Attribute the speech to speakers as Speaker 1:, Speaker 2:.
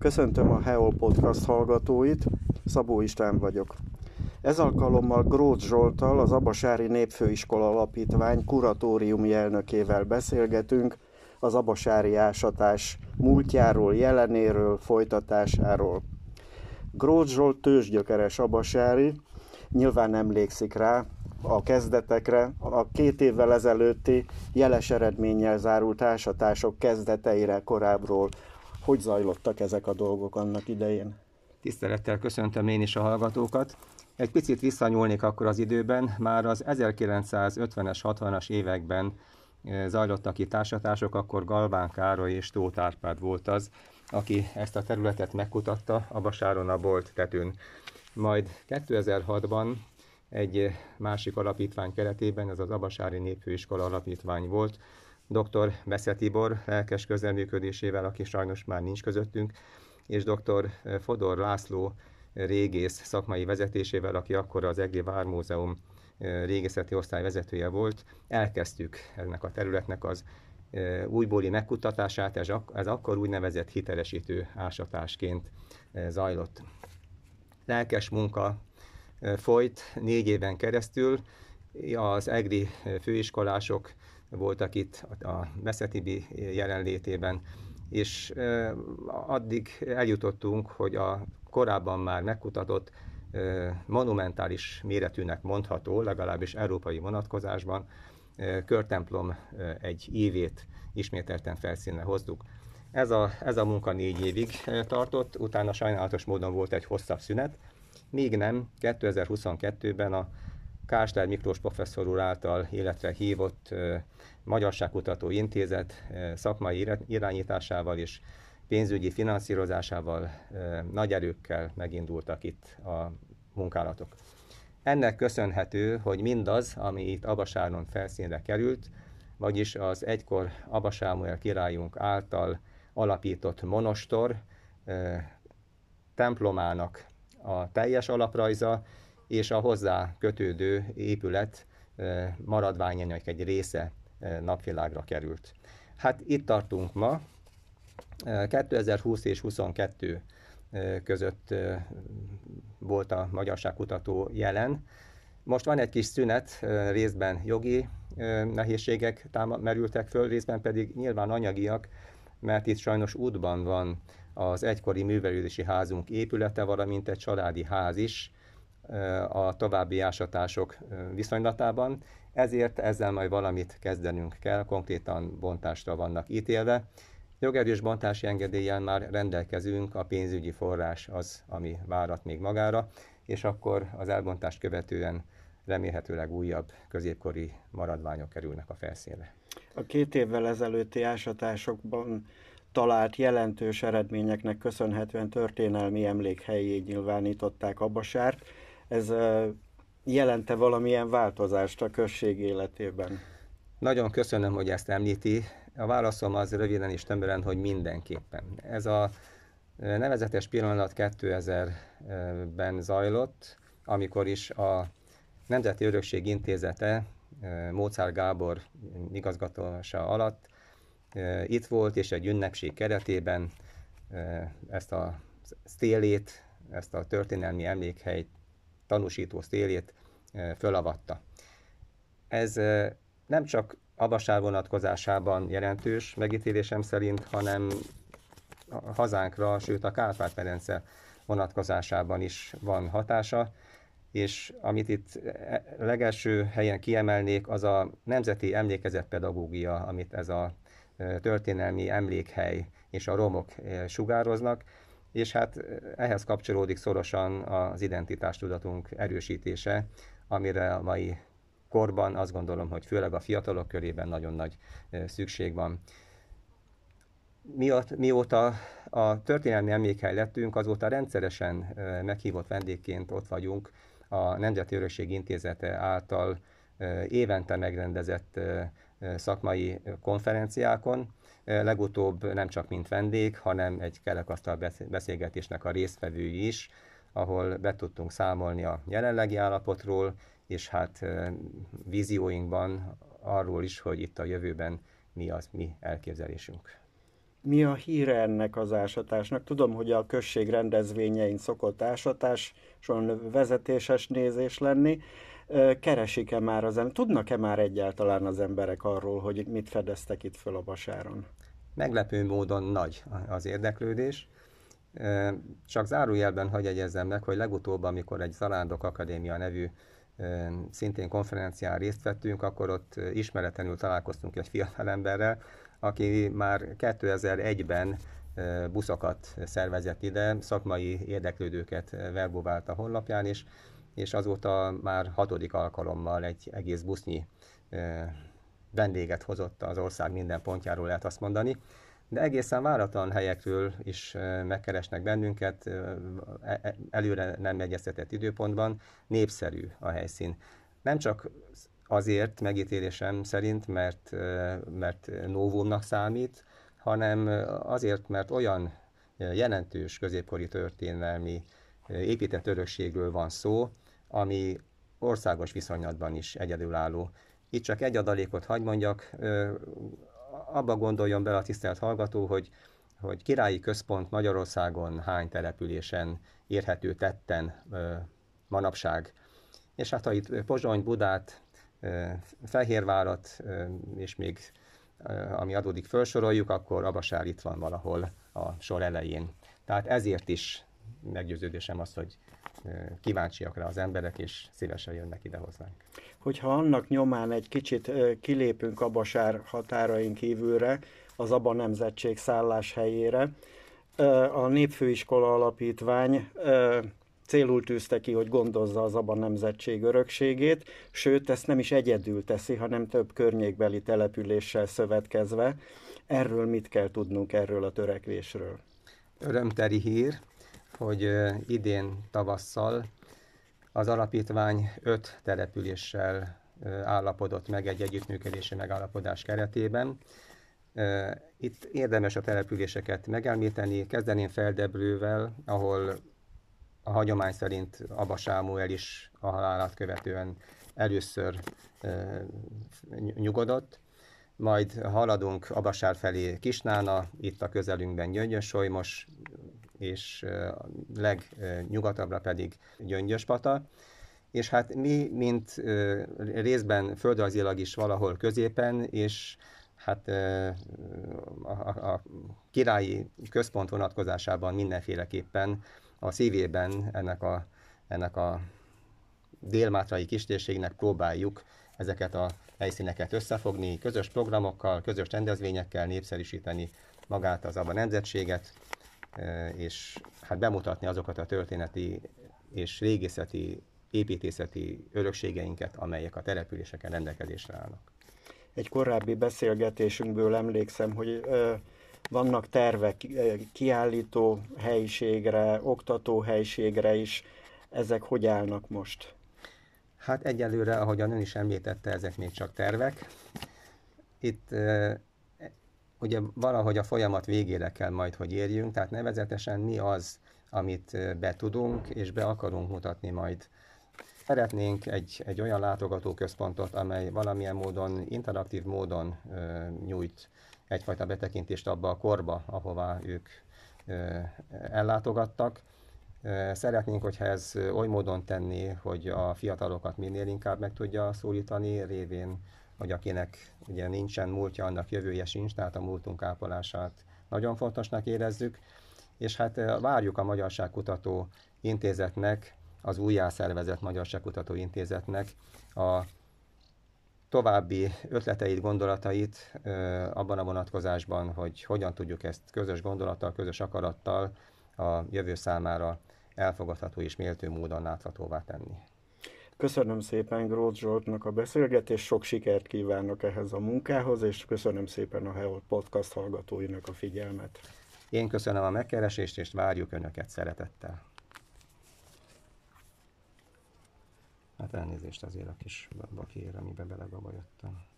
Speaker 1: Köszöntöm a Heol Podcast hallgatóit, Szabó István vagyok. Ez alkalommal Gróth Zsoltal, az Abasári Népfőiskola Alapítvány kuratóriumi elnökével beszélgetünk az abasári ásatás múltjáról, jelenéről, folytatásáról. Gróth Zsolt tőzsgyökeres abasári, nyilván emlékszik rá, a kezdetekre, a két évvel ezelőtti jeles eredménnyel zárult ásatások kezdeteire korábbról. Hogy zajlottak ezek a dolgok annak idején?
Speaker 2: Tisztelettel köszöntöm én is a hallgatókat. Egy picit visszanyúlnék akkor az időben, már az 1950-es, 60-as években eh, zajlottak itt ásatások, akkor Galván Károly és Tóth Árpád volt az, aki ezt a területet megkutatta a Basáron a Bolt tetőn. Majd 2006-ban egy másik alapítvány keretében, ez az Abasári Népfőiskola Alapítvány volt, dr. Besze Tibor lelkes közelműködésével, aki sajnos már nincs közöttünk, és dr. Fodor László régész szakmai vezetésével, aki akkor az Egri Vármúzeum régészeti osztály vezetője volt, elkezdtük ennek a területnek az újbóli megkutatását, ez, ez akkor úgynevezett hitelesítő ásatásként zajlott. Lelkes munka folyt négy éven keresztül. Az EGRI főiskolások voltak itt a Meszetibi jelenlétében, és addig eljutottunk, hogy a korábban már megkutatott monumentális méretűnek mondható, legalábbis európai vonatkozásban, körtemplom egy évét ismételten felszínre hoztuk. Ez a, ez a munka négy évig tartott, utána sajnálatos módon volt egy hosszabb szünet, míg nem 2022-ben a Kásler Miklós professzor úr által életre hívott Magyarságkutató Intézet szakmai irányításával és pénzügyi finanszírozásával nagy erőkkel megindultak itt a munkálatok. Ennek köszönhető, hogy mindaz, ami itt Abasáron felszínre került, vagyis az egykor Abasámuel királyunk által alapított monostor templomának a teljes alaprajza és a hozzá kötődő épület maradványainak egy része napvilágra került. Hát itt tartunk ma, 2020 és 22 között volt a magyarságkutató jelen. Most van egy kis szünet, részben jogi nehézségek merültek föl, részben pedig nyilván anyagiak, mert itt sajnos útban van az egykori művelődési házunk épülete, valamint egy családi ház is a további ásatások viszonylatában. Ezért ezzel majd valamit kezdenünk kell, konkrétan bontásra vannak ítélve. Jogerős bontási engedéllyel már rendelkezünk, a pénzügyi forrás az, ami várat még magára, és akkor az elbontást követően remélhetőleg újabb középkori maradványok kerülnek a felszínre.
Speaker 1: A két évvel ezelőtti ásatásokban talált jelentős eredményeknek köszönhetően történelmi emlékhelyé nyilvánították Abasárt. Ez jelente valamilyen változást a község életében?
Speaker 2: Nagyon köszönöm, hogy ezt említi. A válaszom az röviden és tömören, hogy mindenképpen. Ez a nevezetes pillanat 2000-ben zajlott, amikor is a Nemzeti Örökség Intézete Mozart Gábor igazgatósa alatt itt volt, és egy ünnepség keretében ezt a sztélét, ezt a történelmi emlékhely tanúsító sztélét fölavatta. Ez nem csak Abasár vonatkozásában jelentős megítélésem szerint, hanem a hazánkra, sőt a Kárpát-medence vonatkozásában is van hatása, és amit itt e, legelső helyen kiemelnék, az a nemzeti emlékezetpedagógia, amit ez a történelmi emlékhely és a romok sugároznak, és hát ehhez kapcsolódik szorosan az identitástudatunk erősítése, amire a mai korban azt gondolom, hogy főleg a fiatalok körében nagyon nagy szükség van. Mióta a történelmi emlékhely lettünk, azóta rendszeresen meghívott vendégként ott vagyunk a Nemzeti Örökség Intézete által évente megrendezett szakmai konferenciákon, legutóbb nem csak mint vendég, hanem egy kerekasztal beszélgetésnek a résztvevői is, ahol be tudtunk számolni a jelenlegi állapotról, és hát vízióinkban arról is, hogy itt a jövőben mi az mi elképzelésünk.
Speaker 1: Mi a híre ennek az ásatásnak? Tudom, hogy a község rendezvényein szokott ásatáson vezetéses nézés lenni. Keresik-e már az emberek? Tudnak-e már egyáltalán az emberek arról, hogy mit fedeztek itt föl a vasáron?
Speaker 2: Meglepő módon nagy az érdeklődés. Csak zárójelben hagy egyezzem meg, hogy legutóbb, amikor egy Zarándok Akadémia nevű szintén konferencián részt vettünk, akkor ott ismeretlenül találkoztunk egy fiatalemberrel, aki már 2001-ben buszokat szervezett ide, szakmai érdeklődőket verbóvált a honlapján, és, és azóta már hatodik alkalommal egy egész busznyi vendéget hozott az ország minden pontjáról, lehet azt mondani. De egészen váratlan helyekről is megkeresnek bennünket, e, e, előre nem egyeztetett időpontban, népszerű a helyszín. Nem csak azért megítélésem szerint, mert, mert novumnak számít, hanem azért, mert olyan jelentős középkori történelmi épített örökségről van szó, ami országos viszonylatban is egyedülálló. Itt csak egy adalékot hagy mondjak, abba gondoljon bele a tisztelt hallgató, hogy, hogy királyi központ Magyarországon hány településen érhető tetten manapság. És hát ha itt Pozsony, Budát, Fehérvárat, és még ami adódik felsoroljuk, akkor Abasár itt van valahol a sor elején. Tehát ezért is meggyőződésem az, hogy kíváncsiak rá az emberek, és szívesen jönnek ide hozzánk.
Speaker 1: Hogyha annak nyomán egy kicsit kilépünk Abasár határain kívülre, az Aba nemzetség szállás helyére, a Népfőiskola Alapítvány célul tűzte ki, hogy gondozza az abban nemzetség örökségét, sőt, ezt nem is egyedül teszi, hanem több környékbeli településsel szövetkezve. Erről mit kell tudnunk erről a törekvésről?
Speaker 2: Örömteri hír, hogy idén tavasszal az alapítvány öt településsel állapodott meg egy együttműködési megállapodás keretében. Itt érdemes a településeket megelmíteni, kezdeném Feldebrővel, ahol a hagyomány szerint Abba Sámuel is a halálát követően először nyugodott, majd haladunk Abasár felé Kisnána, itt a közelünkben Gyöngyösolymos, és legnyugatabbra pedig Gyöngyöspata. És hát mi, mint részben földrajzilag is valahol középen, és hát a, a, a királyi központ vonatkozásában mindenféleképpen a szívében ennek a, ennek a délmátrai kistérségnek próbáljuk ezeket a helyszíneket összefogni, közös programokkal, közös rendezvényekkel népszerűsíteni magát az abban nemzetséget, és hát bemutatni azokat a történeti és régészeti, építészeti örökségeinket, amelyek a településeken rendelkezésre állnak.
Speaker 1: Egy korábbi beszélgetésünkből emlékszem, hogy vannak tervek kiállító helyiségre, oktató helyiségre is. Ezek hogy állnak most?
Speaker 2: Hát egyelőre, ahogyan ön is említette, ezek még csak tervek. Itt ugye valahogy a folyamat végére kell majd, hogy érjünk, tehát nevezetesen mi az, amit be tudunk és be akarunk mutatni majd. Szeretnénk egy, egy olyan látogatóközpontot, amely valamilyen módon, interaktív módon e, nyújt egyfajta betekintést abba a korba, ahová ők ellátogattak. Szeretnénk, hogyha ez oly módon tenni, hogy a fiatalokat minél inkább meg tudja szólítani, révén, hogy akinek ugye nincsen múltja, annak jövője sincs, tehát a múltunk ápolását nagyon fontosnak érezzük, és hát várjuk a Magyarságkutató Intézetnek, az újjászervezett Magyarságkutató Intézetnek a további ötleteit, gondolatait abban a vonatkozásban, hogy hogyan tudjuk ezt közös gondolattal, közös akarattal a jövő számára elfogadható és méltó módon láthatóvá tenni.
Speaker 1: Köszönöm szépen Gróth Zsoltnak a beszélgetést, sok sikert kívánok ehhez a munkához, és köszönöm szépen a Heol Podcast hallgatóinak a figyelmet.
Speaker 2: Én köszönöm a megkeresést, és várjuk Önöket szeretettel. Hát elnézést azért a kis bakiért, amiben belegabajottam.